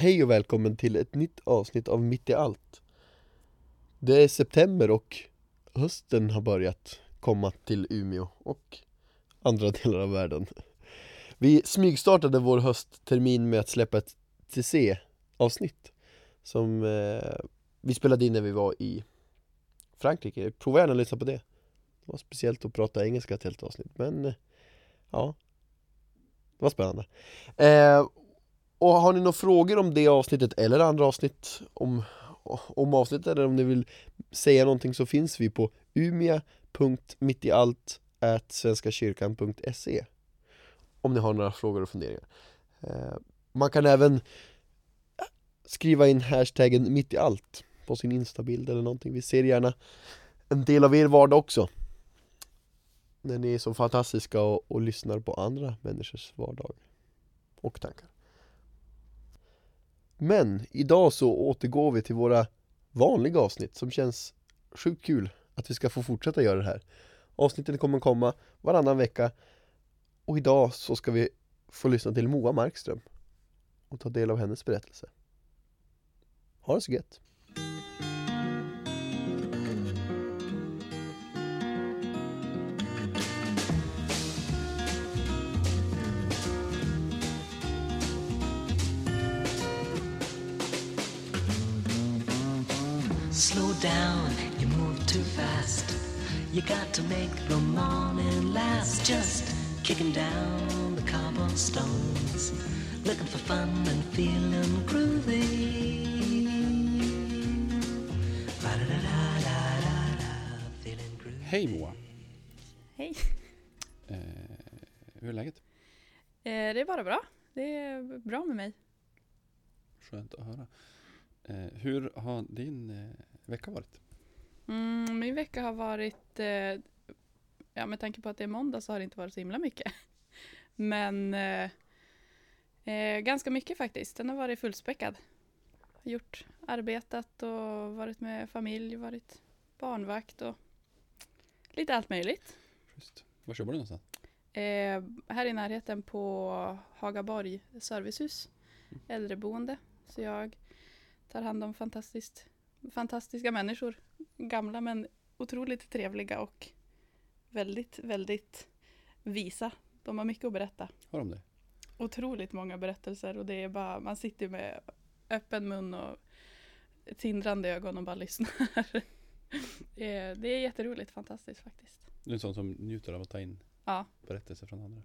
Hej och välkommen till ett nytt avsnitt av Mitt i allt. Det är september och hösten har börjat komma till Umeå och andra delar av världen. Vi smygstartade vår hösttermin med att släppa ett TC-avsnitt Som eh, vi spelade in när vi var i Frankrike, prova gärna att lyssna på det. Det var speciellt att prata engelska ett helt avsnitt men eh, ja. Det var spännande. Eh, och har ni några frågor om det avsnittet eller andra avsnitt om, om avsnittet eller om ni vill säga någonting så finns vi på umia.mittiallt svenskakyrkan.se Om ni har några frågor och funderingar. Eh, man kan även skriva in hashtaggen mitt i allt på sin instabild eller någonting. Vi ser gärna en del av er vardag också. När ni är så fantastiska och, och lyssnar på andra människors vardag och tankar men idag så återgår vi till våra vanliga avsnitt som känns sjukt kul att vi ska få fortsätta göra det här. Avsnitten kommer komma varannan vecka och idag så ska vi få lyssna till Moa Markström och ta del av hennes berättelse. Ha det så gött! Slow down, you move too fast. You got to make the morning last. Just kicking down the cobblestones, looking for fun and feeling groovy. Hej Moa! Hej. Eh, hur är läget? Eh, det är bara bra. Det är bra med mig. Skönt att höra. Eh, hur har din eh, vecka varit? Mm, min vecka har varit, eh, ja med tanke på att det är måndag så har det inte varit så himla mycket. Men eh, eh, ganska mycket faktiskt. Den har varit fullspäckad. Gjort, arbetat och varit med familj, varit barnvakt och lite allt möjligt. Just. Var jobbar du någonstans? Eh, här i närheten på Hagaborg servicehus, äldreboende. Så jag tar hand om fantastiskt, fantastiska människor. Gamla men otroligt trevliga och väldigt, väldigt visa. De har mycket att berätta. Har de det? Otroligt många berättelser och det är bara, man sitter med öppen mun och tindrande ögon och bara lyssnar. det, är, det är jätteroligt, fantastiskt faktiskt. Du är en sån som njuter av att ta in Ja, berättelser från andra.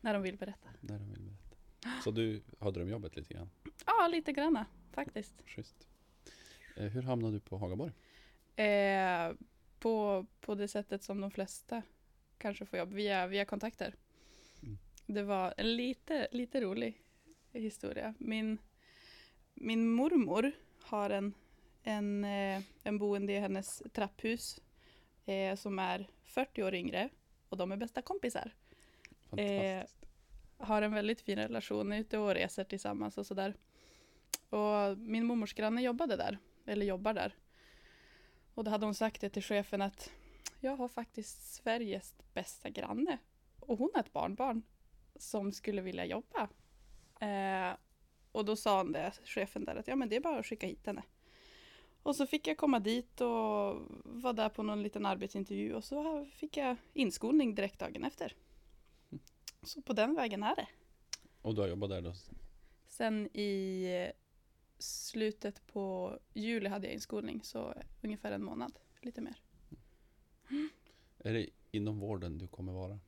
när de vill berätta. När de vill berätta. Så du har drömjobbet lite grann? Ja, lite granna faktiskt. Schysst. Eh, hur hamnade du på Hagaborg? Eh, på, på det sättet som de flesta kanske får jobb, via, via kontakter. Mm. Det var en lite, lite rolig historia. Min, min mormor har en, en, eh, en boende i hennes trapphus eh, som är 40 år yngre och de är bästa kompisar. Fantastiskt. Har en väldigt fin relation, är ute och reser tillsammans och sådär. Och min mormors granne jobbade där, eller jobbar där. Och då hade hon sagt det till chefen att jag har faktiskt Sveriges bästa granne. Och hon har ett barnbarn som skulle vilja jobba. Eh, och då sa han det, chefen där, att ja men det är bara att skicka hit henne. Och så fick jag komma dit och var där på någon liten arbetsintervju och så fick jag inskolning direkt dagen efter. Så på den vägen är det. Och du har jobbat där då? Sen i slutet på juli hade jag inskolning, så ungefär en månad, lite mer. Är det inom vården du kommer vara?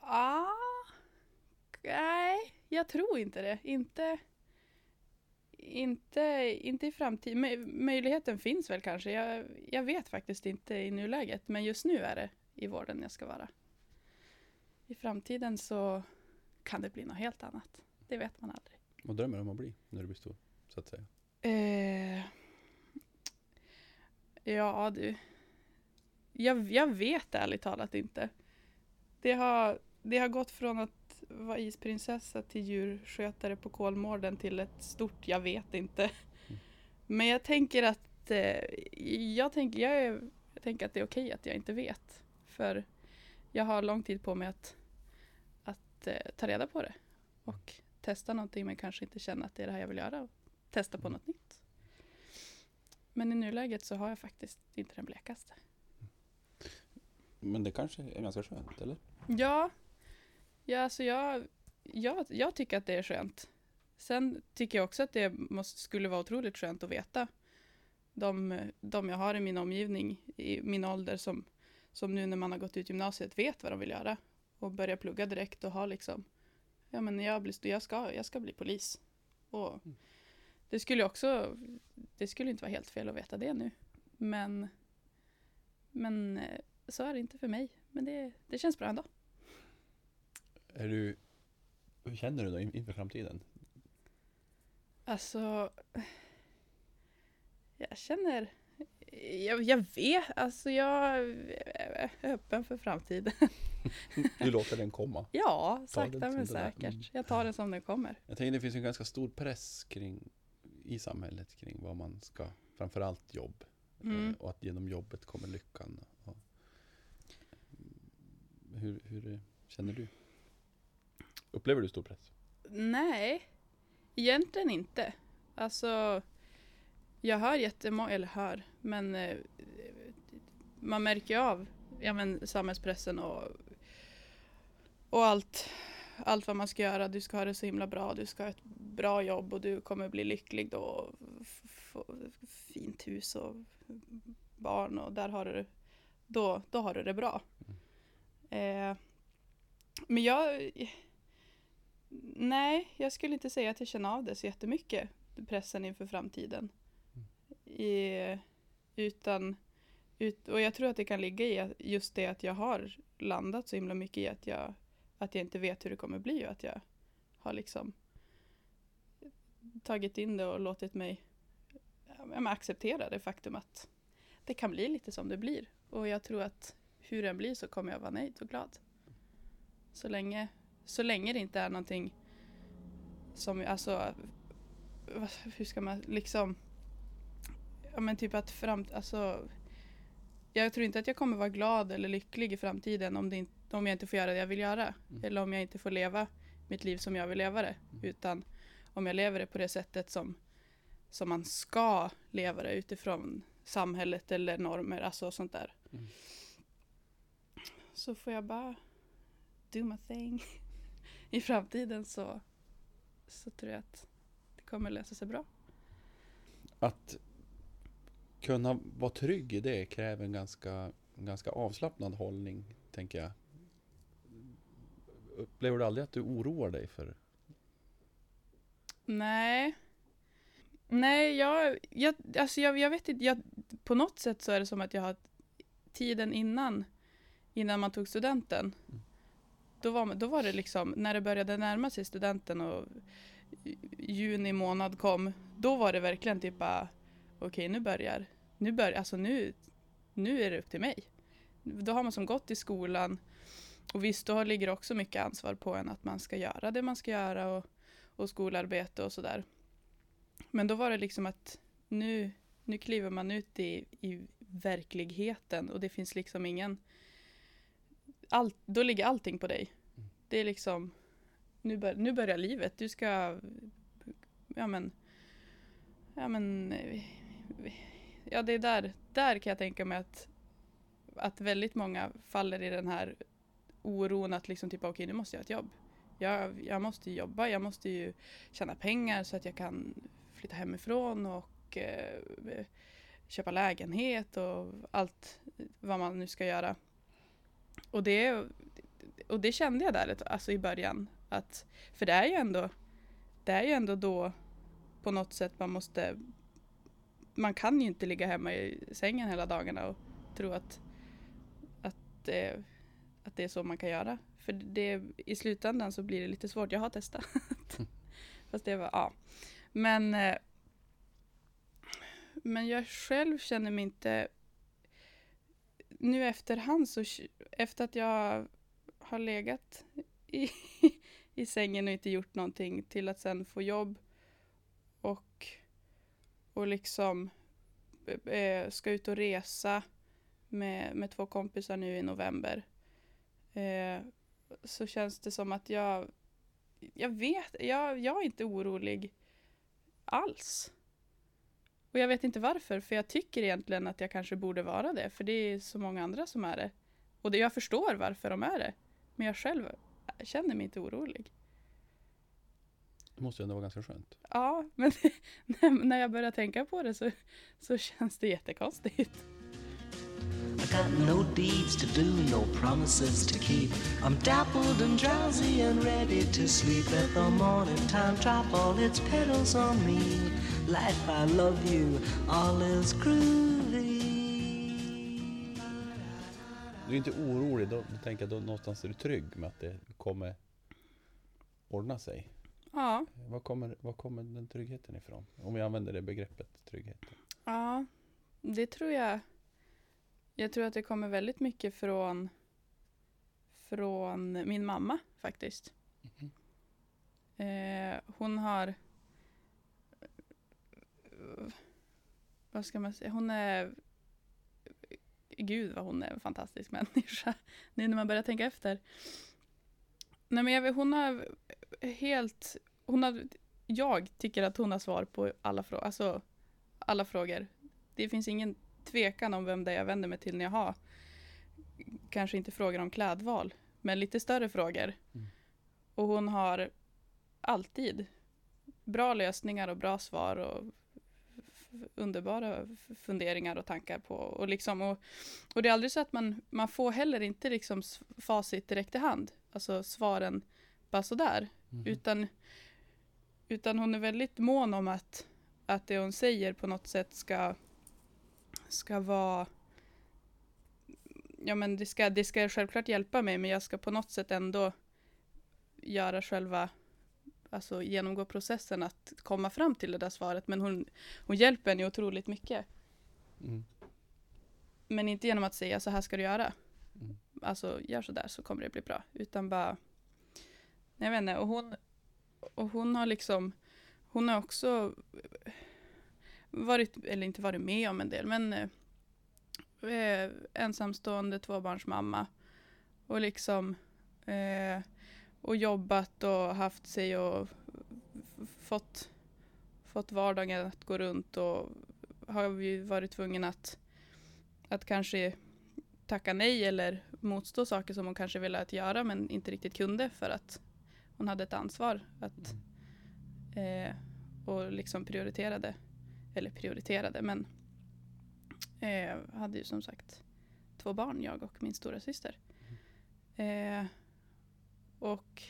Ah, nej, jag tror inte det. Inte, inte, inte i framtiden. Mö- Möjligheten finns väl kanske. Jag, jag vet faktiskt inte i nuläget, men just nu är det i vården jag ska vara. I framtiden så kan det bli något helt annat. Det vet man aldrig. Vad drömmer du om att bli när du blir stor? Så att säga. Eh, ja du. Jag, jag vet ärligt talat inte. Det har, det har gått från att vara isprinsessa till djurskötare på Kolmården till ett stort jag vet inte. Men jag tänker att eh, jag, tänker, jag, är, jag tänker att det är okej att jag inte vet. För jag har lång tid på mig att, att eh, ta reda på det. Och testa någonting men kanske inte känna att det är det här jag vill göra. Testa på Mm. något nytt. Men i nuläget så har jag faktiskt inte den blekaste. Men det kanske är ganska skönt, eller? Ja, ja alltså jag, jag, jag tycker att det är skönt. Sen tycker jag också att det måste, skulle vara otroligt skönt att veta de, de jag har i min omgivning i min ålder som, som nu när man har gått ut gymnasiet vet vad de vill göra och börjar plugga direkt och har liksom ja men jag, blir, jag, ska, jag ska bli polis. Och Mm. det skulle också, det skulle inte vara helt fel att veta det nu. Men, men eh, så är det inte för mig. Men det, det känns bra ändå. Är du, hur känner du då in- inför framtiden? Alltså, jag känner, jag, jag vet, alltså jag är öppen för framtiden. Du låter den komma. Ja, Ta sakta men det är. säkert. Mm. Jag tar den som den kommer. Jag tänker det finns en ganska stor press kring i samhället kring vad man ska, framförallt jobb. Mm. Eh, och att genom jobbet kommer lyckan. Och, hur, hur känner du? Upplever du stor press? Nej, egentligen inte. Alltså, jag hör jättemånga, eller hör, men eh, man märker ju av ja, men, samhällspressen och, och allt, allt vad man ska göra. Du ska ha det så himla bra, du ska ha ett bra jobb och du kommer bli lycklig då. och Få fint hus och barn och där har du då, då har du det bra. Eh, men jag, Nej, jag skulle inte säga att jag känner av det så jättemycket, pressen inför framtiden. I, utan, ut, och jag tror att det kan ligga i att just det att jag har landat så himla mycket i att jag, att jag inte vet hur det kommer bli och att jag har liksom tagit in det och låtit mig ja, acceptera det faktum att det kan bli lite som det blir. Och jag tror att hur den blir så kommer jag vara nöjd och glad. Så länge så länge det inte är någonting som, alltså, hur ska man liksom, ja men typ att fram, alltså, jag tror inte att jag kommer vara glad eller lycklig i framtiden om, det inte, om jag inte får göra det jag vill göra. Mm. Eller om jag inte får leva mitt liv som jag vill leva det. Mm. Utan om jag lever det på det sättet som, som man ska leva det utifrån samhället eller normer, alltså sånt där. Mm. Så får jag bara do my thing. I framtiden så, så tror jag att det kommer lösa sig bra. Att kunna vara trygg i det kräver en ganska, en ganska avslappnad hållning, tänker jag. Upplever du aldrig att du oroar dig för Nej. Nej, jag, jag, alltså jag, jag vet inte. Jag, på något sätt så är det som att jag har tiden innan, innan man tog studenten. Mm. Då var, då var det liksom, när det började närma sig studenten och juni månad kom, då var det verkligen typ bara, okej nu börjar, nu börjar, alltså nu, nu är det upp till mig. Då har man som gått i skolan och visst, då ligger också mycket ansvar på en att man ska göra det man ska göra och och skolarbete och sådär. Men då var det liksom att nu, nu kliver man ut i, i verkligheten och det finns liksom ingen... Allt, då ligger allting på dig. Det är liksom, nu, bör, nu börjar livet. Du ska, ja men, ja men, ja det är där, där kan jag tänka mig att, att väldigt många faller i den här oron att liksom typ okej nu måste jag ha ett jobb. Jag, jag måste jobba, jag måste ju tjäna pengar så att jag kan flytta hemifrån och eh, köpa lägenhet och allt vad man nu ska göra. Och det, och det kände jag där alltså i början. Att, för det är ju ändå det är ju ändå då på något sätt man måste man kan ju inte ligga hemma i sängen hela dagarna och tro att, att, det, att det är så man kan göra. För det, i slutändan så blir det lite svårt. Jag har testat. Fast det var, ja. Men, eh, men jag själv känner mig inte... Nu efterhand så, efter att jag har legat i, i sängen och inte gjort någonting till att sen få jobb och, och liksom eh, eh, ska ut och resa med, med två kompisar nu i november. Eh, så känns det som att jag, jag vet, jag, jag är inte orolig alls. Och jag vet inte varför, för jag tycker egentligen att jag kanske borde vara det, för det är så många andra som är det. Och det, jag förstår varför de är det, men jag själv känner mig inte orolig. Det måste ju ändå vara ganska skönt. Ja, men när, jag börjar tänka på det så, så känns det jättekonstigt. I got no deeds to do, no promises to keep. I'm dappled and drowsy and ready to sleep. Let the morning time drop all its petals on me. Life, I love you, all is groovy. Du är inte orolig, då, då tänker då någonstans är du trygg med att det kommer ordna sig. Ja, Var kommer, var kommer den tryggheten ifrån? Om jag använder det begreppet trygghet. ja, det tror jag. Jag tror att det kommer väldigt mycket från från min mamma faktiskt. Eh, hon har vad ska man säga, hon är Gud vad hon är en fantastisk människa. Nu när man börjar tänka efter. Nej men jag hon har helt, hon har, jag tycker att hon har svar på alla frågor, alltså alla frågor. Det finns ingen tvekan om vem det är jag vänder mig till när jag har kanske inte frågor om klädval, men lite större frågor. Mm. Och hon har alltid bra lösningar och bra svar och underbara funderingar och tankar på. Och, liksom, och, och det är aldrig så att man, man får heller inte liksom facit direkt i hand, alltså svaren bara sådär. Mhm. Utan, utan hon är väldigt mån om att, att det hon säger på något sätt ska, ska vara Ja men det ska, det ska självklart hjälpa mig men jag ska på något sätt ändå göra själva Alltså genomgå processen att komma fram till det där svaret men hon, hon hjälper en ju otroligt mycket. Mm. Men inte genom att säga så här ska du göra. Mm. Alltså gör så där så kommer det bli bra. Utan bara jag vet inte och hon Och hon har liksom Hon har också Varit, eller inte varit med om en del men eh, Ensamstående tvåbarnsmamma Och liksom eh, Och jobbat och haft sig och fått Fått vardagen att gå runt och har ju varit tvungen att att kanske tacka nej eller motstå saker som hon kanske ville att göra men inte riktigt kunde för att hon hade ett ansvar att eh, och liksom prioriterade eller prioriterade men eh, hade ju som sagt två barn jag och min stora syster. Eh, och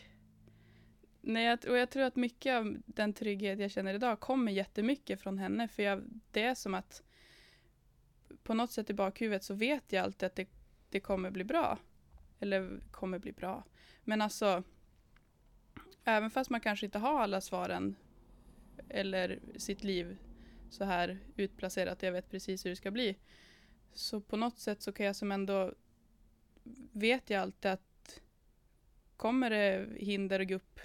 Nej, jag, och jag tror att mycket av den trygghet jag känner idag kommer jättemycket från henne. För jag, det är som att på något sätt i bakhuvudet så vet jag alltid att det, det kommer bli bra. Eller kommer bli bra. Men alltså, även fast man kanske inte har alla svaren eller sitt liv så här utplacerat, jag vet precis hur det ska bli. Så på något sätt så kan jag som ändå, vet jag alltid att kommer det hinder och gupp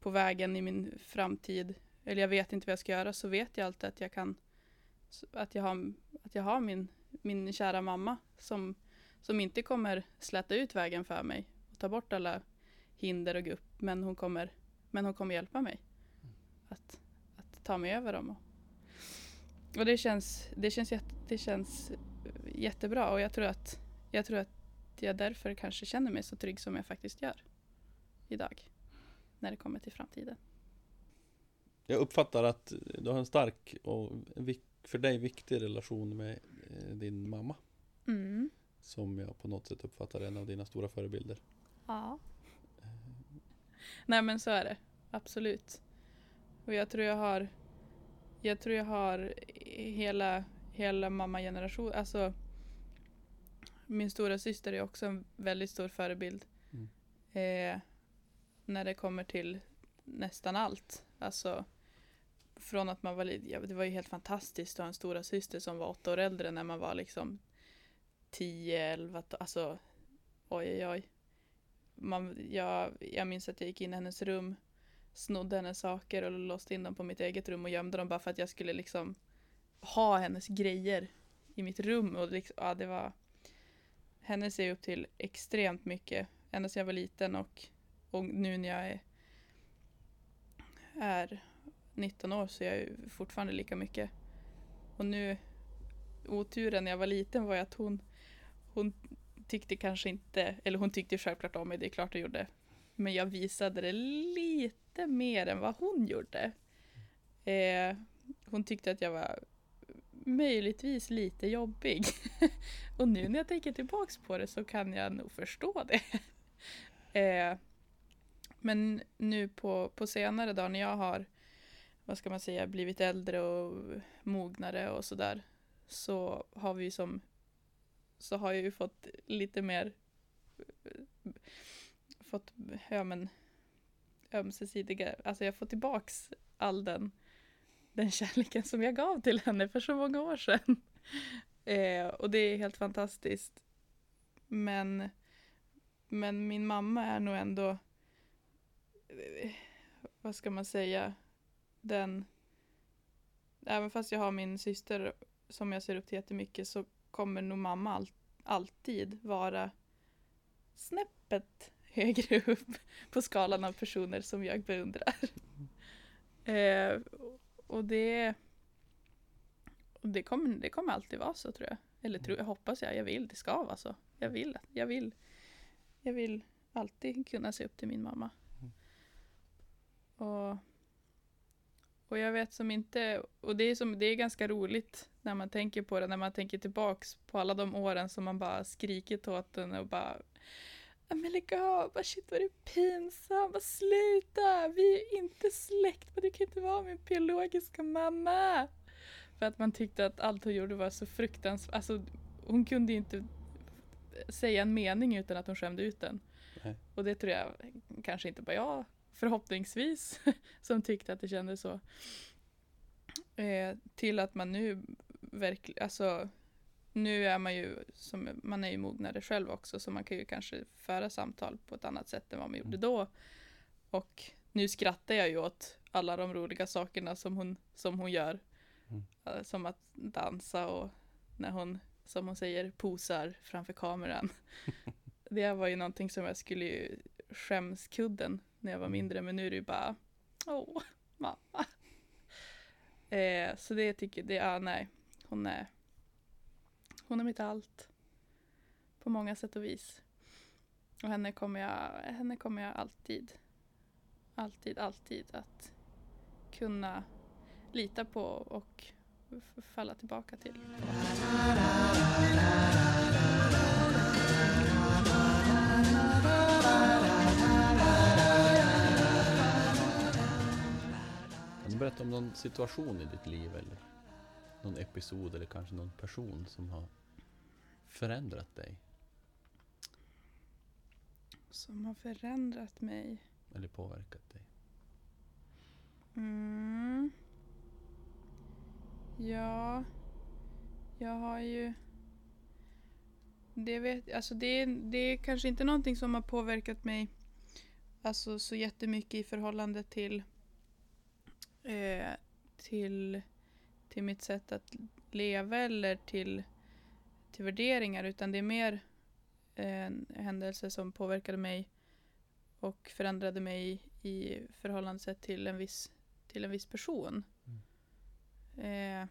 på vägen i min framtid, eller jag vet inte vad jag ska göra, så vet jag alltid att jag kan, att jag har, att jag har min, min kära mamma som, som inte kommer släta ut vägen för mig och ta bort alla hinder och gupp, men hon kommer, men hon kommer hjälpa mig att, att ta mig över dem. Och, och det känns, det känns, jätte, det känns jättebra och jag tror att jag tror att jag därför kanske känner mig så trygg som jag faktiskt gör idag. När det kommer till framtiden. Jag uppfattar att du har en stark och för dig viktig relation med eh, din mamma. Mm. Som jag på något sätt uppfattar är en av dina stora förebilder. Ja. Nej men så är det. Absolut. Och jag tror jag har Jag tror jag har hela Hela mammageneration, alltså Min stora syster är också en väldigt stor förebild. Mm. Eh, när det kommer till nästan allt. Alltså från att man var lite, ja, det var ju helt fantastiskt att ha en stora syster som var åtta år äldre när man var liksom 10, 11, alltså oj oj oj. Man, jag, jag minns att jag gick in i hennes rum, snodde hennes saker och låste in dem på mitt eget rum och gömde dem bara för att jag skulle liksom ha hennes grejer i mitt rum och liksom, ja det var henne ser jag upp till extremt mycket ända sedan jag var liten och, och nu när jag är är 19 år så är jag fortfarande lika mycket. Och nu, oturen när jag var liten var ju att hon, hon tyckte kanske inte, eller hon tyckte självklart om mig, det är klart hon gjorde. Men jag visade det lite mer än vad hon gjorde. Eh, hon tyckte att jag var möjligtvis lite jobbig. och nu när jag tänker tillbaks på det så kan jag nog förstå det. eh, men nu på, på senare dagar när jag har, vad ska man säga, blivit äldre och mognare och sådär. Så har vi som, så har jag ju fått lite mer, fått, ja men, ömsesidiga, alltså jag får tillbaks all den, den kärleken som jag gav till henne för så många år sedan. Eh, och det är helt fantastiskt. Men, men min mamma är nog ändå, eh, vad ska man säga, den, även fast jag har min syster som jag ser upp till jättemycket så kommer nog mamma all, alltid vara snäppet högre upp på skalan av personer som jag beundrar. Eh, och det, det, kommer, det kommer alltid vara så tror jag. Eller tror, jag hoppas jag, jag vill, det ska vara så. Jag vill, jag vill, jag vill alltid kunna se upp till min mamma. Och, och jag vet som inte, och det är, som, det är ganska roligt när man tänker på det, när man tänker tillbaks på alla de åren som man bara skrikit åt den och bara "Ja, men lägg av, bara shit vad du är pinsam, bara sluta, vi är inte släkt, men du kan inte vara min biologiska mamma. För att man tyckte att allt hon gjorde var så fruktansvärt, alltså hon kunde ju inte säga en mening utan att hon skämde ut den. Nej. Och det tror jag kanske inte bara jag, förhoppningsvis, som tyckte att det kändes så. Eh, till att man nu verkligen, alltså nu är man ju, som, man är ju mognare själv också, så man kan ju kanske föra samtal på ett annat sätt än vad man gjorde då. Och nu skrattar jag ju åt alla de roliga sakerna som hon, som hon gör. Mm. Eh, Som att dansa och när hon, som hon säger, posar framför kameran. det var ju någonting som jag skulle ju skämskudden när jag var mindre, men nu är det ju bara, åh, mamma. Eh, så det tycker det, ja nej, hon är, hon är mitt allt. På många sätt och vis. Och henne kommer jag, henne kommer jag alltid, alltid, alltid att kunna lita på och falla tillbaka till. Kan du berätta om någon situation i ditt liv eller någon episod eller kanske någon person som har förändrat dig Som har förändrat mig. eller påverkat dig? Mm. Ja, jag har ju... Det, vet, alltså det, är- det är kanske inte någonting som har påverkat mig alltså så jättemycket i förhållande till, eh, till, till mitt sätt att leva eller till, till värderingar utan det är mer en händelse som påverkade mig och förändrade mig i förhållande till en viss, till en viss person. Eh,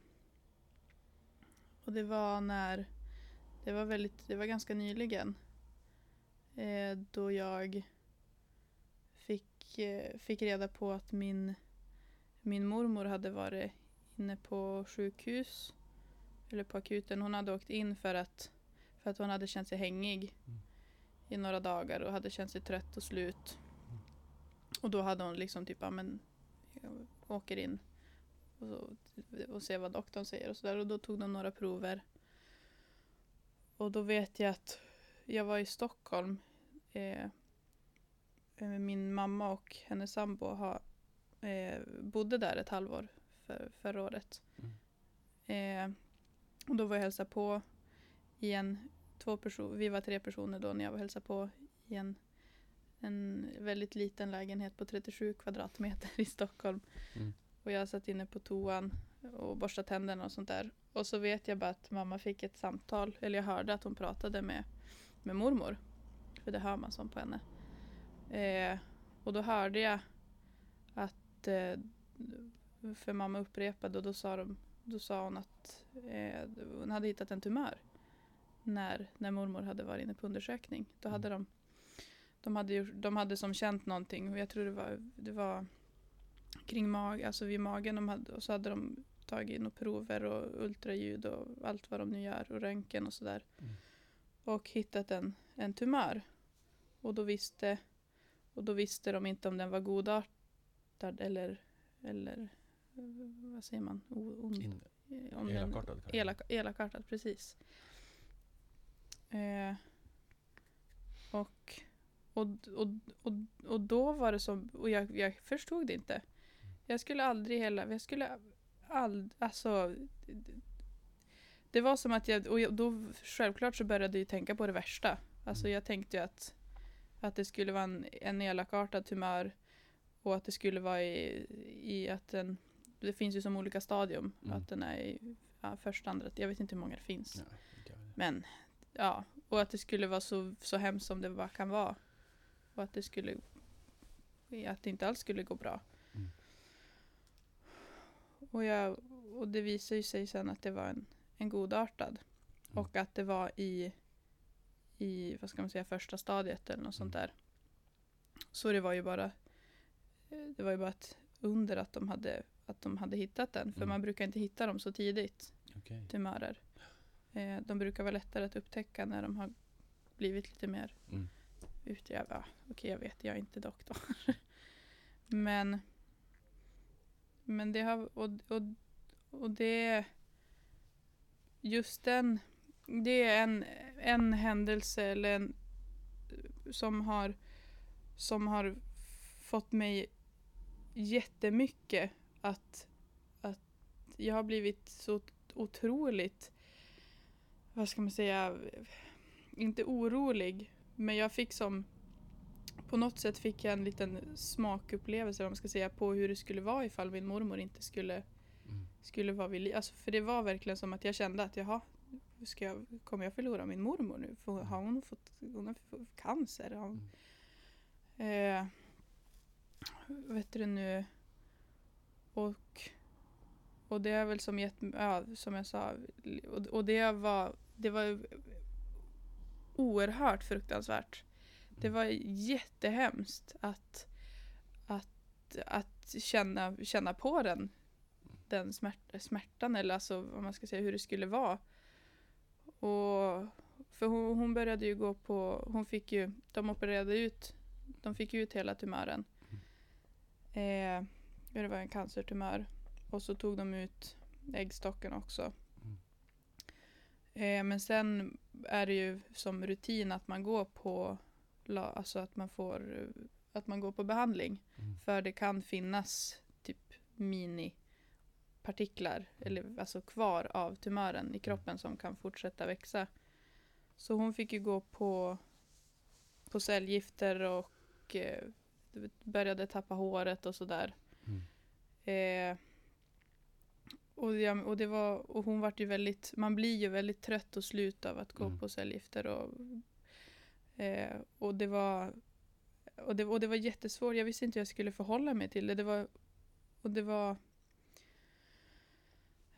och det var när, det var väldigt, det var ganska nyligen. Eh, då jag fick, eh, fick reda på att min, min mormor hade varit inne på sjukhus. Eller på akuten. Hon hade åkt in för att, för att hon hade känt sig hängig Mm. i några dagar och hade känt sig trött och slut. Och då hade hon liksom typ, ja men jag åker in och, så, och ser vad doktorn säger och sådär. Och då tog de några prover. Och då vet jag att jag var i Stockholm. Eh, eh, min mamma och hennes sambo har, eh, bodde där ett halvår för, förra året. Eh, och då var jag och hälsade på i en, två personer, vi var tre personer då när jag var och hälsade på i en, en väldigt liten lägenhet på 37 kvadratmeter i Stockholm. Mm. Och jag satt inne på toan och borstade tänderna och sånt där. Och så vet jag bara att mamma fick ett samtal, eller jag hörde att hon pratade med, med mormor. För det hör man som på henne. Eh, och då hörde jag att att eh, för mamma upprepade och då sa, de, då sa hon att eh, hon hade hittat en tumör när, när mormor hade varit inne på undersökning. Då hade de, de, hade ju, de hade som känt någonting och jag tror det var, det var kring mag, alltså vid magen de hade, och så hade de tagit in och prover och ultraljud och allt vad de nu gör och röntgen och sådär. Mm. Och hittat en, en tumör. Och då visste och då visste de inte om den var godartad eller, eller vad säger man? Ond, In, eh, om den- elakartad kanske? Elak, elakartad, precis. Eh, och, och, och, och, och då var det som, och jag, jag förstod det inte. Jag skulle aldrig hela, jag skulle aldrig, alltså det var som att jag, och då självklart så började jag tänka på det värsta. Alltså Mm. jag tänkte ju att, att det skulle vara en, en elakartad tumör och att det skulle vara i, i att den, det finns ju som olika stadium, Mm. att den är i ja, första, andra, jag vet inte hur många det finns. Nej. Men ja, och att det skulle vara så, så hemskt som det bara kan vara. Och att det skulle, att det inte alls skulle gå bra. Mm. Och, jag, och det visade ju sig sen att det var en, en godartad. Mm. Och att det var i, i, vad ska man säga, första stadiet eller något sånt Mm. där. Så det var ju bara, det var ju bara ett under att de hade, att de hade hittat den. För Mm. man brukar inte hitta dem så tidigt Okej. tumörer. Eh, de brukar vara lättare att upptäcka när de har blivit lite mer Mm. utgrävda. Okej, jag vet, jag är inte doktor. men men det har, och, och, och det just den, det är en, en händelse eller en, som har som har fått mig jättemycket att, att jag har blivit så otroligt, vad ska man säga, inte orolig, men jag fick som, på något sätt fick jag en liten smakupplevelse, vad man ska säga, på hur det skulle vara ifall min mormor inte skulle, Mm. skulle vara vid liv. Alltså, för det var verkligen som att jag kände att jaha, ska jag, kommer jag förlora min mormor nu? För har hon fått, hon har fått cancer? Har hon, eh, vet du nu, och och det är väl som, gett ja, som jag sa, och, och det var, det var oerhört fruktansvärt. Det var jättehemskt att, att, att känna, känna på den, den smärt, smärtan eller alltså vad man ska säga hur det skulle vara. Och för hon, hon började ju gå på, hon fick ju, de opererade ut, de fick ut hela tumören. Eh, det var en cancertumör. Och så tog de ut äggstocken också. Mm. Eh, men sen är det ju som rutin att man går på alltså att man får att man går på behandling. Mm. För det kan finnas typ minipartiklar eller alltså kvar av tumören i kroppen som kan fortsätta växa. Så hon fick ju gå på, på cellgifter och eh, började tappa håret och sådär. Mm. Eh, och, jag, och, det var, och hon vart ju väldigt, man blir ju väldigt trött och slut av att gå Mm. på cellgifter. Och, eh, och, det var, och, det, och det var jättesvårt, jag visste inte hur jag skulle förhålla mig till det. det var, och det var,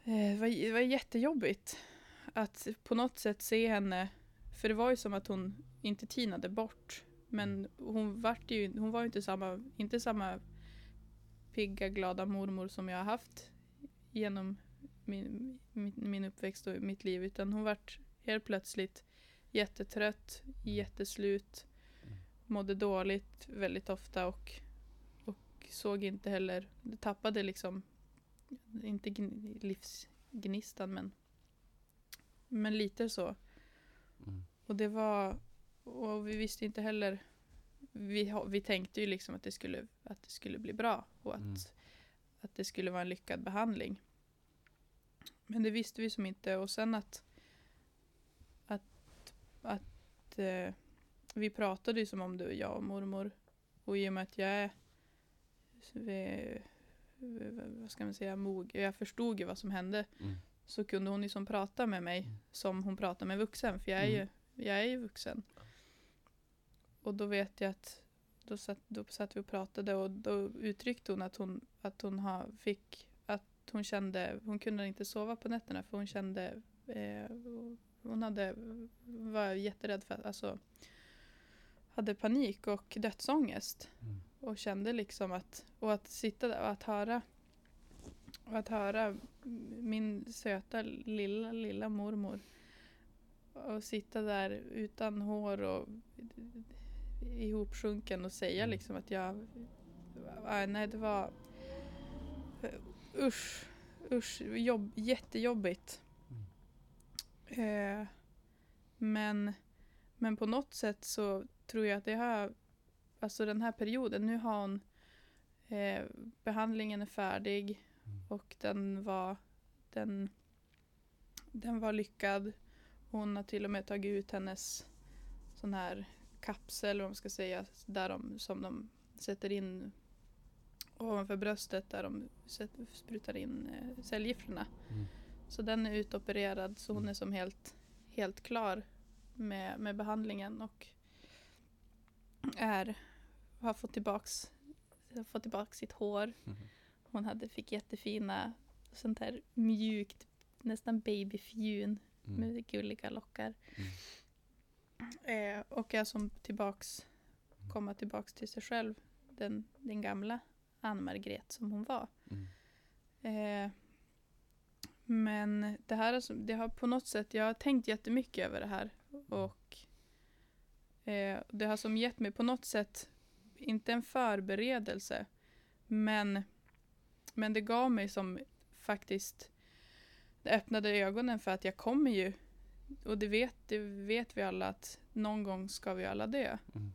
eh, det var, det var jättejobbigt att på något sätt se henne, för det var ju som att hon inte tinade bort. Men hon, vart ju, hon var ju inte samma, inte samma pigga, glada mormor som jag har haft genom min, min, min uppväxt och mitt liv. Utan hon vart helt plötsligt jättetrött, jätteslut, mådde dåligt väldigt ofta och, och såg inte heller, tappade liksom, inte gn- livsgnistan men, men lite så. Mm. Och det var, och vi visste inte heller, vi, vi tänkte ju liksom att det skulle, att det skulle bli bra och att, Mm. att det skulle vara en lyckad behandling. Men det visste vi som inte och sen att, att, att eh, vi pratade ju som om det, jag och mormor. Och i och med att jag är, vi, vad ska man säga, mog, jag förstod ju vad som hände Mm. så kunde hon ju som prata med mig Mm. som hon pratar med vuxen, för jag är, Mm. ju, jag är ju vuxen. Och då vet jag att då, satt, då satt vi och pratade och då uttryckte hon att hon, att hon har, fick, att hon kände, hon kunde inte sova på nätterna för hon kände, eh, hon hade, var jätterädd för, alltså, hade panik och dödsångest. Mm. Och kände liksom att, och att sitta där och att höra, och att höra min söta lilla, lilla mormor och sitta där utan hår och ihopsjunken och säga Mm. liksom att jag, äh, nej det var, usch, usch, jobb, jättejobbigt. Eh, men, men på något sätt så tror jag att det har, alltså den här perioden, nu har hon, eh, behandlingen är färdig Mm. och den var, den, den var lyckad. Hon har till och med tagit ut hennes sån här kapsel, vad man ska säga, där de, som de sätter in ovanför bröstet där de sätter, sprutar in eh, cellgifterna. Mm. Så den är utopererad så hon Mm. är som helt, helt klar med, med behandlingen och är, har fått tillbaks, fått tillbaks sitt hår. Mm. Hon hade, fick jättefina, sånt här mjukt, nästan babyfjun Mm. med gulliga lockar. Mm. Eh, och är som tillbaks, komma tillbaks till sig själv, den, den gamla Ann-Margret som hon var. Mm. Eh, men det här det har på något sätt, jag har tänkt jättemycket över det här och eh, det har som gett mig på något sätt, inte en förberedelse, men, men det gav mig som faktiskt, det öppnade ögonen för att jag kommer ju, och det vet, det vet vi alla att någon gång ska vi alla dö. Mm.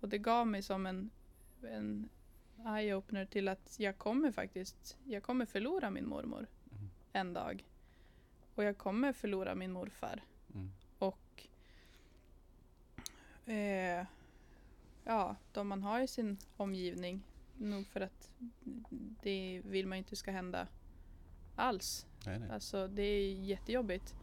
Och det gav mig som en, en eye-opener till att jag kommer faktiskt, jag kommer förlora min mormor Mm. en dag. Och jag kommer förlora min morfar. Mm. Och eh, ja, de man har i sin omgivning, nog för att det vill man inte ska hända alls. Nej, nej. Alltså det är jättejobbigt.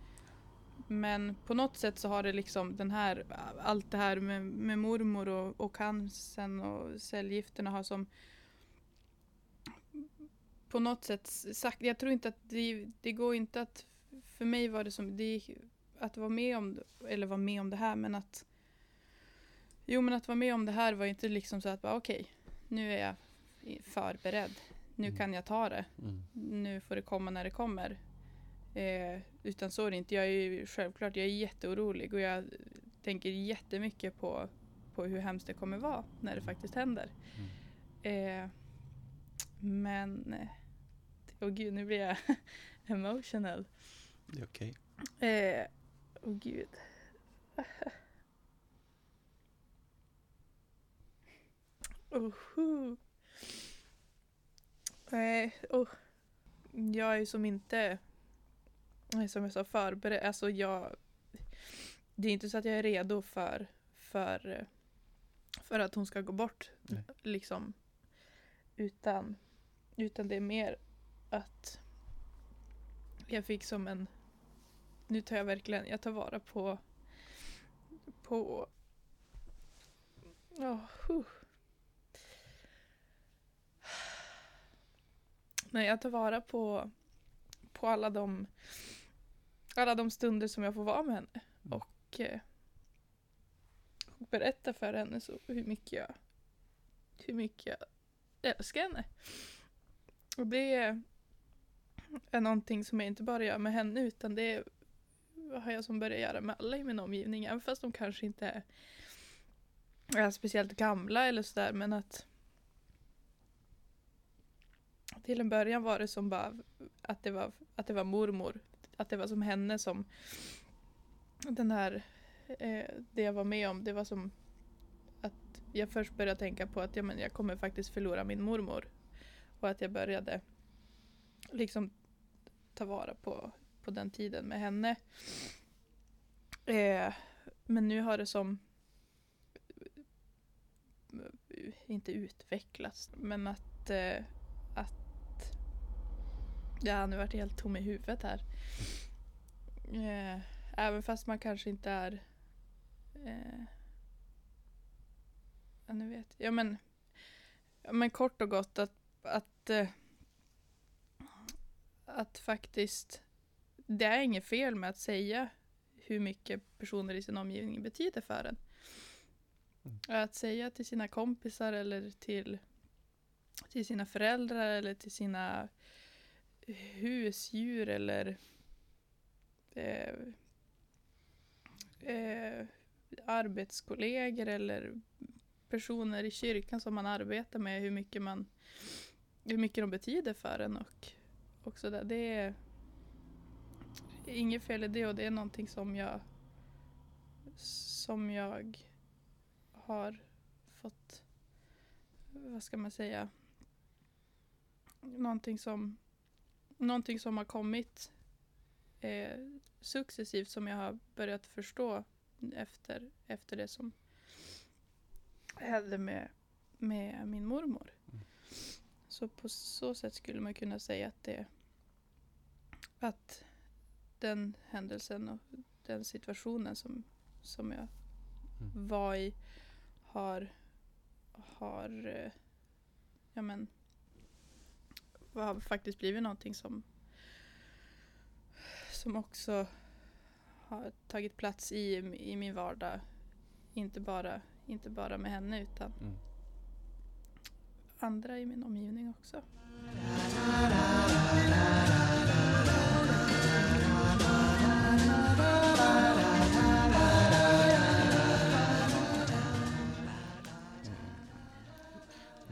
Men på något sätt så har det liksom den här, allt det här med, med mormor och, och cancern och cellgifterna har som på något sätt sagt, jag tror inte att det, det går inte att, för mig var det som, det, att vara med om, eller vara med om det här men att Jo men att vara med om det här var inte liksom så att bara okej, nu är jag förberedd. Nu Mm. kan jag ta det Mm. nu får det komma när det kommer. Eh, utan så är det inte. Jag är ju självklart, jag är jätteorolig och jag tänker jättemycket på, på hur hemskt det kommer vara när det faktiskt händer. Mm. Eh, men, eh, åh gud nu blir jag emotional. Det är okej. Eh, åh gud. Oho. Nej, oh. Jag är som inte, som jag sa, förberedd. Alltså jag, det är inte så att jag är redo för, för, för att hon ska gå bort. Nej. Liksom. Utan, utan det är mer att jag fick som en, nu tar jag verkligen, jag tar vara på, på, oh, huh. Nej, jag tar vara på, på alla de alla de stunder som jag får vara med henne. Mm. Och, eh, och berätta för henne så hur mycket jag hur mycket jag älskar henne. Och det är, någonting som jag inte bara gör med henne utan det har jag som börjat göra med alla i min omgivning. Även fast de kanske inte är, är speciellt gamla eller sådär men att till en början var det som bara att det var, att det var mormor. Att det var som henne som den här, eh, det jag var med om, det var som att jag först började tänka på att ja, men jag kommer faktiskt förlora min mormor. Och att jag började liksom ta vara på, på den tiden med henne. Eh, men nu har det som eh, inte utvecklats, men att, eh, att jag har nu varit helt tom i huvudet här. Eh, även fast man kanske inte är eh, Ja, nu vet jag. Ja, men, men kort och gott att, att, eh, att faktiskt, det är inget fel med att säga hur mycket personer i sin omgivning betyder för en. Mm. Att säga till sina kompisar eller till, till sina föräldrar eller till sina husdjur eller eh, eh, arbetskollegor eller personer i kyrkan som man arbetar med, hur mycket, man, hur mycket de betyder för en och, och sådär. Det är inget fel i det och det är någonting som jag som jag har fått, vad ska man säga, någonting som, någonting som har kommit eh, successivt som jag har börjat förstå efter, efter det som hände med, med min mormor. Mm. Så på så sätt skulle man kunna säga att det att den händelsen och den situationen som, som jag Mm. var i har, har eh, ja men har faktiskt blivit någonting som som också har tagit plats i, i min vardag. Inte bara, inte bara med henne utan Mm. andra i min omgivning också.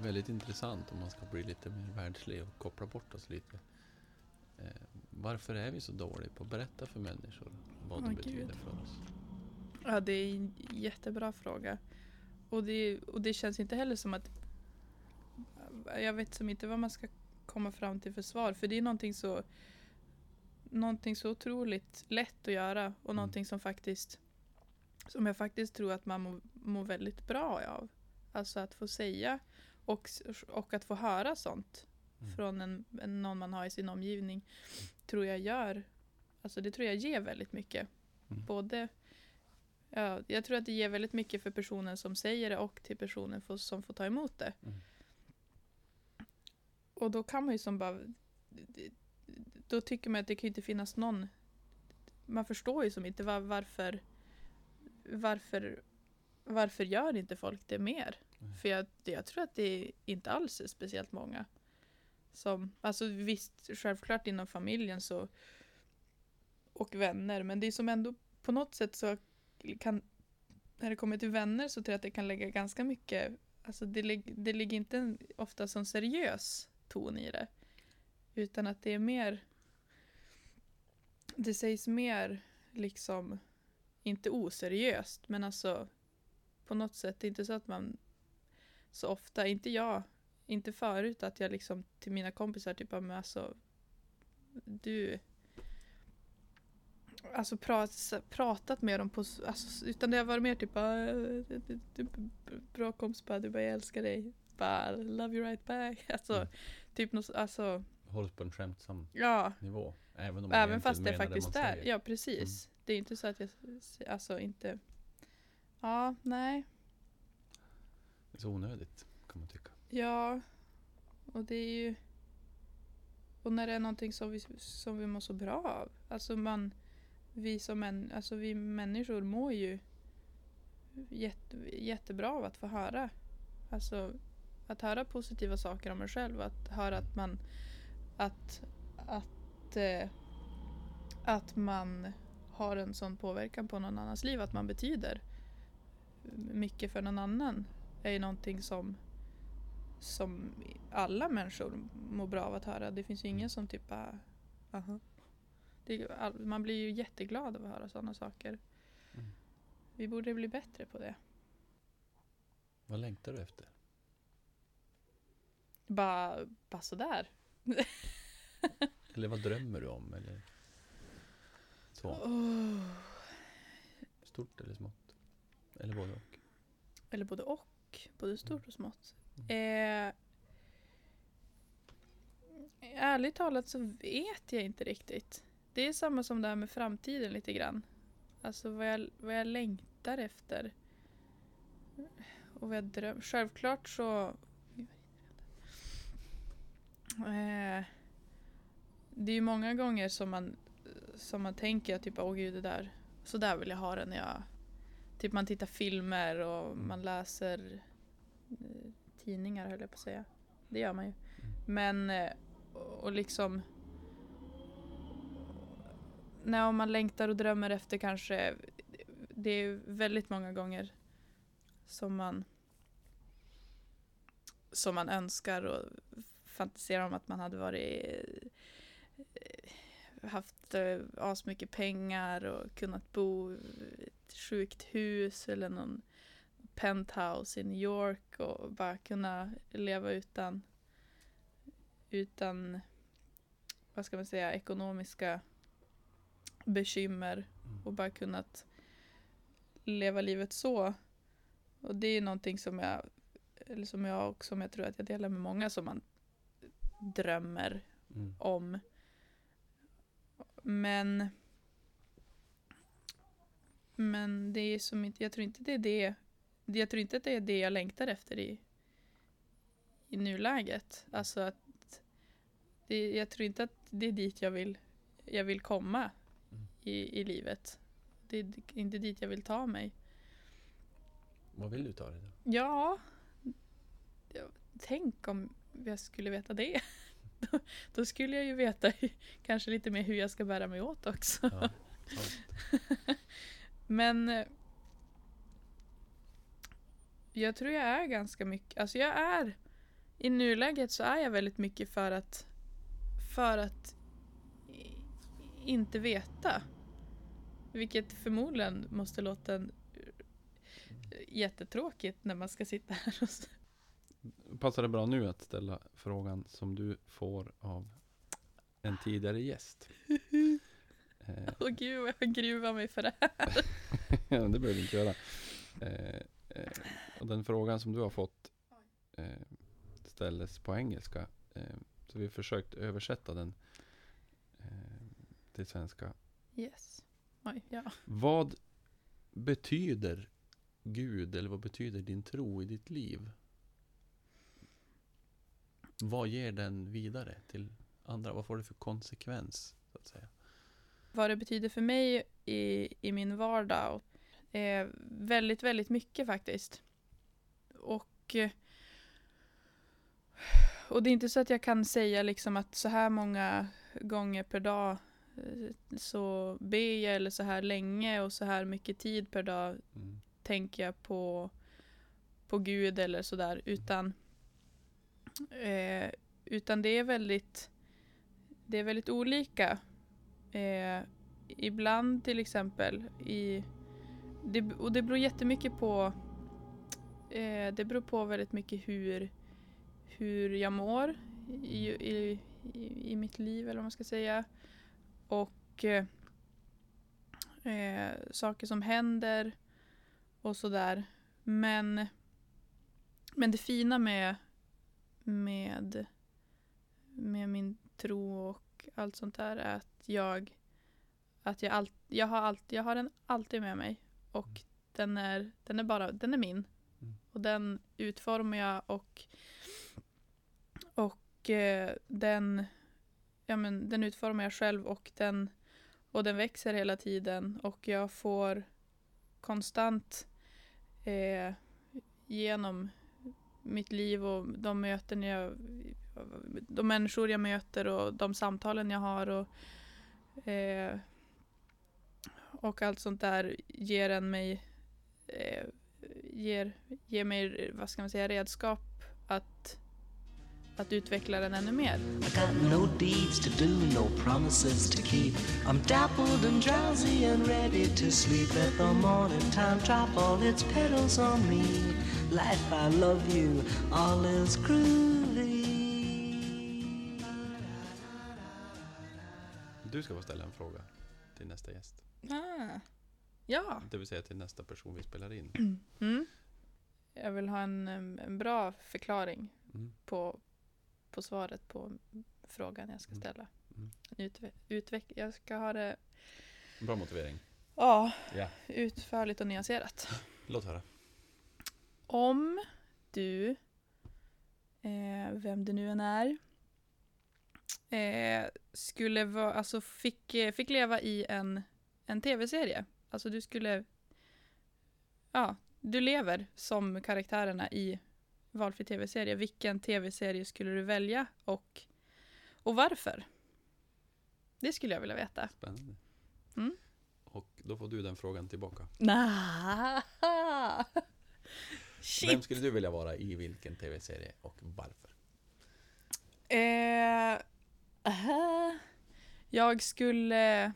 Väldigt intressant om man ska bli lite mer världslig och koppla bort oss lite. Eh, varför är vi så dåliga på att berätta för människor vad de Åh, betyder Gud. för oss? Ja, det är en jättebra fråga. Och det, och det känns inte heller som att... Jag vet som inte vad man ska komma fram till för svar. För det är någonting så, någonting så otroligt lätt att göra. Och Mm. någonting som faktiskt... Som jag faktiskt tror att man mår, mår väldigt bra av. Alltså att få säga och, och att få höra sånt Mm. från en, någon man har i sin omgivning. Tror jag gör... Alltså det tror jag ger väldigt mycket. Mm. Både Ja, jag tror att det ger väldigt mycket för personen som säger det och till personen får, som får ta emot det. Mm. Och då kan man ju som bara... Då tycker man att det kan ju inte finnas någon... Man förstår ju som inte var, varför... Varför... Varför gör inte folk det mer? För jag, jag tror att det inte alls är speciellt många. Som, alltså visst, självklart inom familjen så... Och vänner, men det är som ändå på något sätt så kan, när det kommer till vänner så tror jag att det kan lägga ganska mycket, alltså det, det ligger inte en, ofta som seriös ton i det. Utan att det är mer, det sägs mer liksom, inte oseriöst, men alltså på något sätt, det är inte så att man så ofta, inte jag, inte förut att jag liksom till mina kompisar typ, men alltså du alltså prat, pratat med dem på, alltså, utan det har varit mer typ bara, "Eh, du, du, du, bra kompis bara, du bara jag älskar dig, bara love you right back. Alltså, Mm. typ något, så- alltså, Hålls på en skämtsam ja, nivå. Även om även fast det faktiskt man är, ja precis. Det är inte så att jag, alltså inte, ja, nej, Det så onödigt kan man tycka. ja, och det är ju, och när det är någonting som vi, som vi mår så bra av, alltså man, vi som män, alltså vi människor mår ju jätte, jättebra av att få höra. Alltså att höra positiva saker om en själv. Att höra att man att, att, eh, att man har en sån påverkan på någon annans liv. Att man betyder mycket för någon annan. Är ju någonting som som alla människor mår bra av att höra. Det finns ju ingen som typ bara, aha. Det, man blir ju jätteglad av att höra sådana saker. Mm. Vi borde bli bättre på det. Vad längtar du efter? Bara, bara sådär. Eller vad drömmer du om? Eller så. Oh. Stort eller smått? Eller både och? Eller både och. Både stort och smått. Mm. Eh, ärligt talat så vet jag inte riktigt. Det är samma som det här med framtiden lite grann. Alltså vad jag, vad jag längtar efter. och vad jag drömmer. Självklart så... Eh, det är ju många gånger som man, som man tänker typ åh gud det där, så där vill jag ha det när jag... Typ man tittar filmer och Mm. man läser eh, tidningar höll jag på att säga. Det gör man ju. Men, eh, och liksom... Nej, om man längtar och drömmer efter kanske... Det är väldigt många gånger som man som man önskar och fantiserar om att man hade varit eh, haft asmycket pengar och kunnat bo sjukt hus eller någon penthouse i New York och bara kunna leva utan utan vad ska man säga ekonomiska bekymmer Mm. och bara kunnat leva livet så. Och det är någonting som jag, eller som jag och som jag tror att jag delar med många som man drömmer Mm. om. Men men det är som inte, jag tror inte det är det, jag tror inte att det är det jag längtar efter i, i nuläget. Alltså att det, jag tror inte att det är dit jag vill, jag vill komma Mm. i, i livet. Det är inte dit jag vill ta mig. Vad vill du ta dig då? Ja, tänk om jag skulle veta det. Då, då skulle jag ju veta kanske lite mer hur jag ska bära mig åt också. Ja. Men eh, jag tror jag är ganska mycket, alltså jag är i nuläget så är jag väldigt mycket för att för att inte veta. Vilket förmodligen måste låta en, jättetråkigt när man ska sitta här och s- Passar det bra nu att ställa frågan som du får av en tidigare gäst? Åh gud vad jag gruvar mig för det här. ja, det behöver du inte göra. Eh, eh, och den frågan som du har fått eh, ställdes på engelska. Eh, så vi har försökt översätta den eh, till svenska. Yes. Oj, ja. Vad betyder Gud eller vad betyder din tro i ditt liv? Vad ger den vidare till andra? Vad får det för konsekvens? Så att säga? Vad det betyder för mig i, i min vardag är väldigt, väldigt mycket faktiskt. Och, eh, och det är inte så att jag kan säga liksom att så här många gånger per dag eh, så ber jag eller så här länge och så här mycket tid per dag Mm. tänker jag på, på Gud eller sådär. Utan, eh, utan det är väldigt det är väldigt olika. Eh, ibland till exempel i det, och det beror jättemycket på eh, det beror på väldigt mycket hur hur jag mår i, i, i, i mitt liv eller vad man ska säga. Och eh, eh, saker som händer och sådär. Men, men det fina med, med, med min tro och allt sånt där är att jag, att jag, allt, jag, har, allt, jag har den alltid med mig. Och den är, den är bara, den är min. Mm. Och den utformar jag och, och eh, den, ja men den utformar jag själv och den, och den växer hela tiden och jag får konstant eh, genom mitt liv och de möten jag de människor jag möter och de samtalen jag har och eh, och allt sånt där ger en mig eh, ger, ger mig, vad ska man säga, redskap att att utveckla den ännu mer. I got no deeds to do, no promises to keep. I'm dappled and drowsy and ready to sleep. Let the morning time drop all its petals on me. Life, I love you, all is cruel Du ska få ställa en fråga till nästa gäst. Ah. Ja. Det vill säga till nästa person vi spelar in. Mm. Jag vill ha en, en bra förklaring Mm. på, på svaret på frågan jag ska Mm. ställa. Mm. Utve- utveck- jag ska ha det Bra motivering. ja, Ja. utförligt och nyanserat. Låt höra. Om du, eh, vem det nu än är, eh, skulle vara, alltså fick, eh, fick leva i en, en tv-serie. Alltså du skulle, ja, du lever som karaktärerna i valfri tv-serie. Vilken tv-serie skulle du välja och, och varför? Det skulle jag vilja veta. Spännande. Mm. Och då får du den frågan tillbaka. Nah. Vem Shit. skulle du vilja vara i vilken tv-serie och varför? Eh, äh, jag skulle...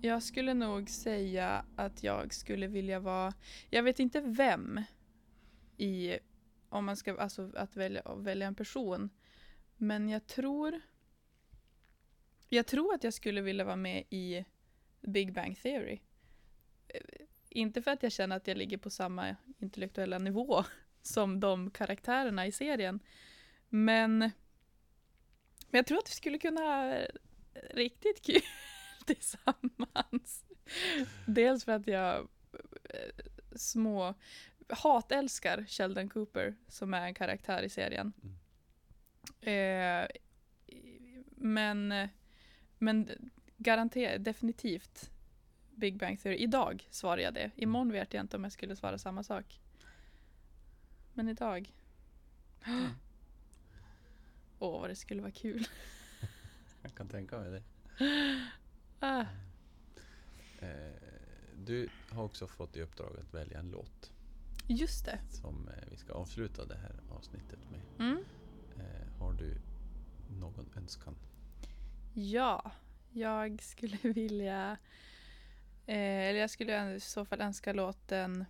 Jag skulle nog säga att jag skulle vilja vara... Jag vet inte vem i... Om man ska alltså att välja, välja en person. Men jag tror... Jag tror att jag skulle vilja vara med i Big Bang Theory. Eh, inte för att jag känner att jag ligger på samma intellektuella nivå som de karaktärerna i serien. Men, men jag tror att vi skulle kunna ha riktigt kul tillsammans. Dels för att jag eh, små hatälskar Sheldon Cooper som är en karaktär i serien. Eh, men men garanterat, definitivt Big Bang Theory. Idag svarar jag det. Imorgon vet jag inte om jag skulle svara samma sak. Men idag. Åh, vad det skulle vara kul. Jag kan tänka mig det. Ah. Eh, du har också fått i uppdrag att välja en låt Just det. som eh, vi ska avsluta det här avsnittet med. Mm. Eh, har du någon önskan? Ja, jag skulle vilja... Eller jag skulle i så fall önska låten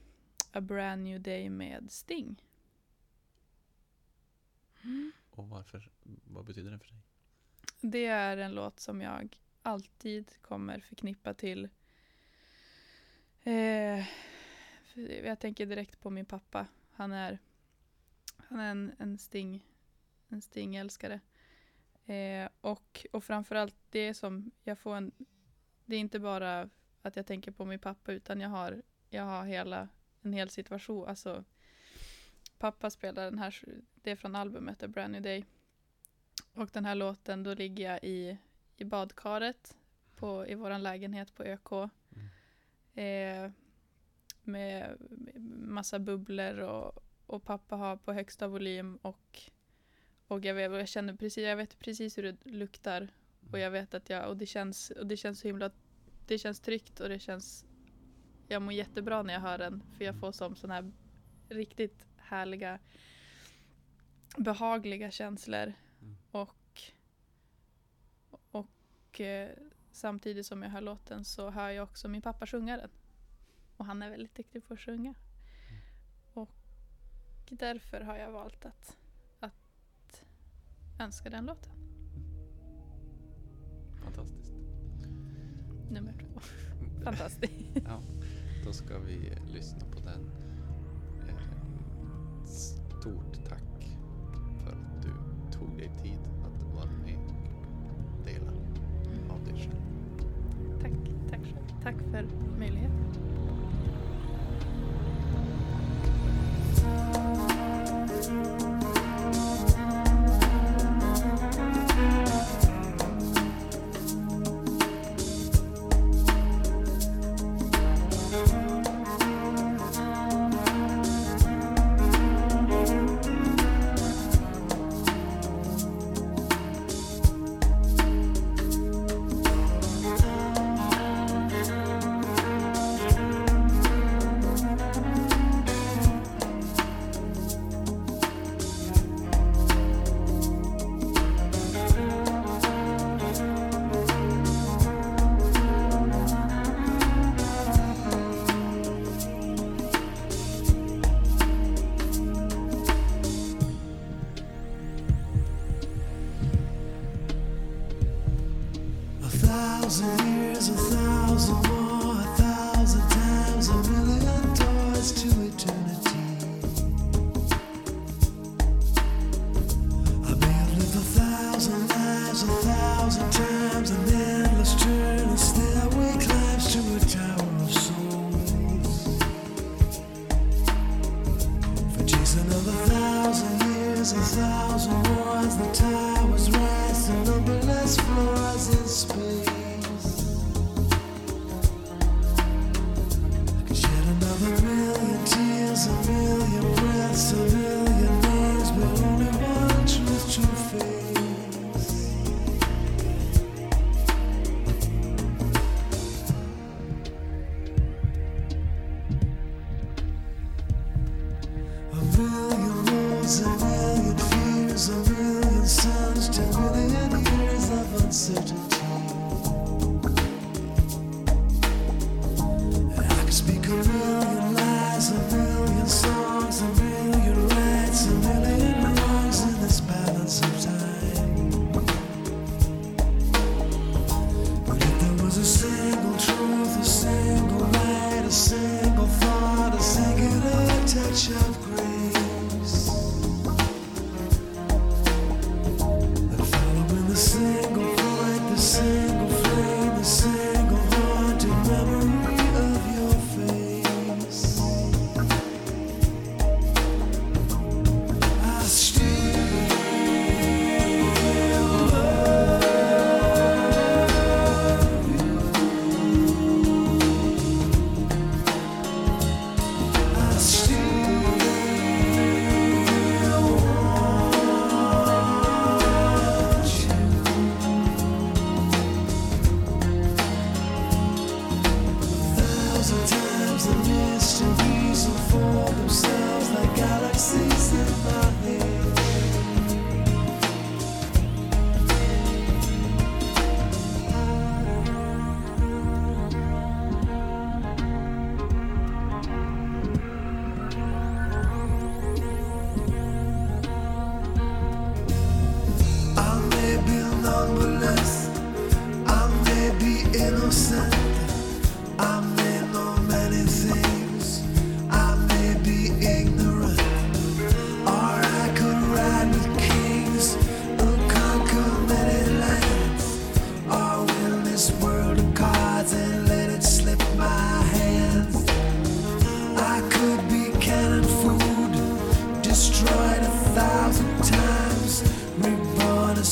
A brand new day med Sting. Och varför? Vad betyder den för dig? Det är en låt som jag alltid kommer förknippa till... Eh, jag tänker direkt på min pappa. Han är, han är en, en Sting en stingälskare. Eh, och, och framförallt det som jag får en... Det är inte bara att jag tänker på min pappa utan jag har, jag har hela, en hel situation. Alltså, pappa spelar den här, det är från albumet A Brand New Day. Och den här låten, då ligger jag i, i badkaret på, i våran lägenhet på ÖK. Eh, med, massa bubblor och, och pappa har på högsta volym och, och jag, vet, och jag känner precis, jag vet precis hur det luktar och jag vet att jag, och det känns, och det känns så himla, det känns tryggt och det känns, jag mår jättebra när jag hör den för jag får som sådana här riktigt härliga behagliga känslor Mm. och och eh, samtidigt som jag hör låten så hör jag också min pappa sjunga den. Och han är väldigt duktig på att sjunga. Och därför har jag valt att, att önska den låten. Fantastiskt. Nummer två. Fantastiskt. Ja, då ska vi lyssna på den. Eh, Stort tack tog dig tid att vara med och dela av dig själv. Tack, tack själv. Tack för möjligheten.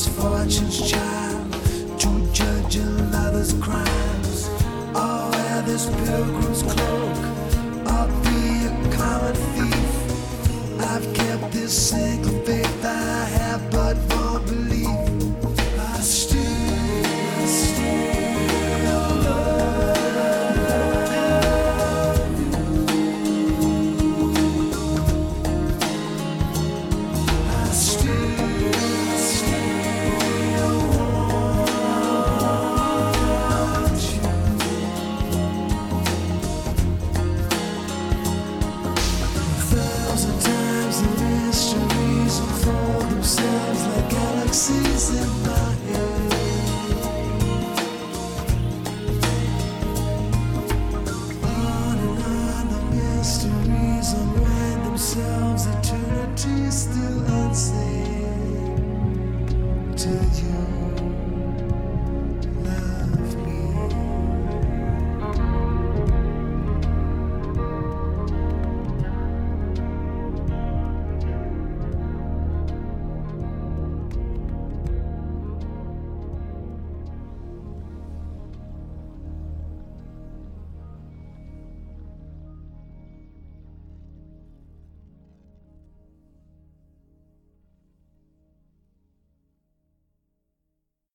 misfortune's child to judge another's crimes. I'll wear this pilgrim's cloak, or be a common thief. I've kept this single faith I have, but